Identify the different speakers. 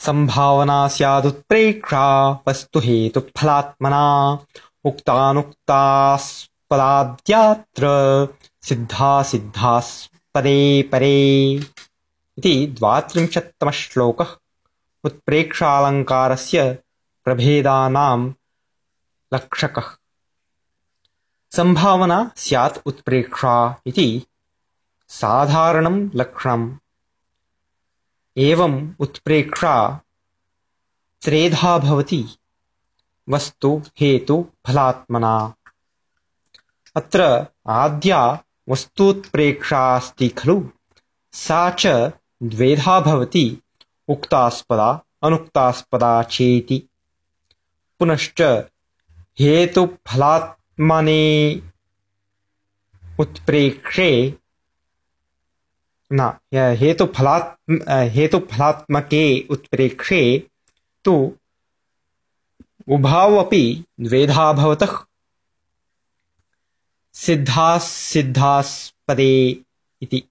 Speaker 1: सम्भावना स्यादुत्प्रेक्षा वस्तुहेतुफलात्मना उक्तानुक्तास्पदाद्यात्र सिद्धासिद्धास्पदे परे। इति द्वात्रिंशत्तमः श्लोकः। उत्प्रेक्षालङ्कारस्य प्रभेदानां लक्षकः। सम्भावना स्यात् उत्प्रेक्षा इति साधारणं लक्षणम् एवम् उत्प्रेक्षा त्रेधा भवति। वस्तु हेतु फलात्मना। अत्र आद्या वस्तूत्प्रेक्षा अस्ति खलु। सा च द्वेधा भवति उक्तास्पदा अनुक्तास्पदा चेति। पुनश्च हेतुफलात्मने उत्प्रेक्षे न हेतुफलात् हेतुफलात्मके उत्प्रेक्षे तु उभावपि द्वेधा भवतः। सिद्धास्सिद्धास्पदे इति।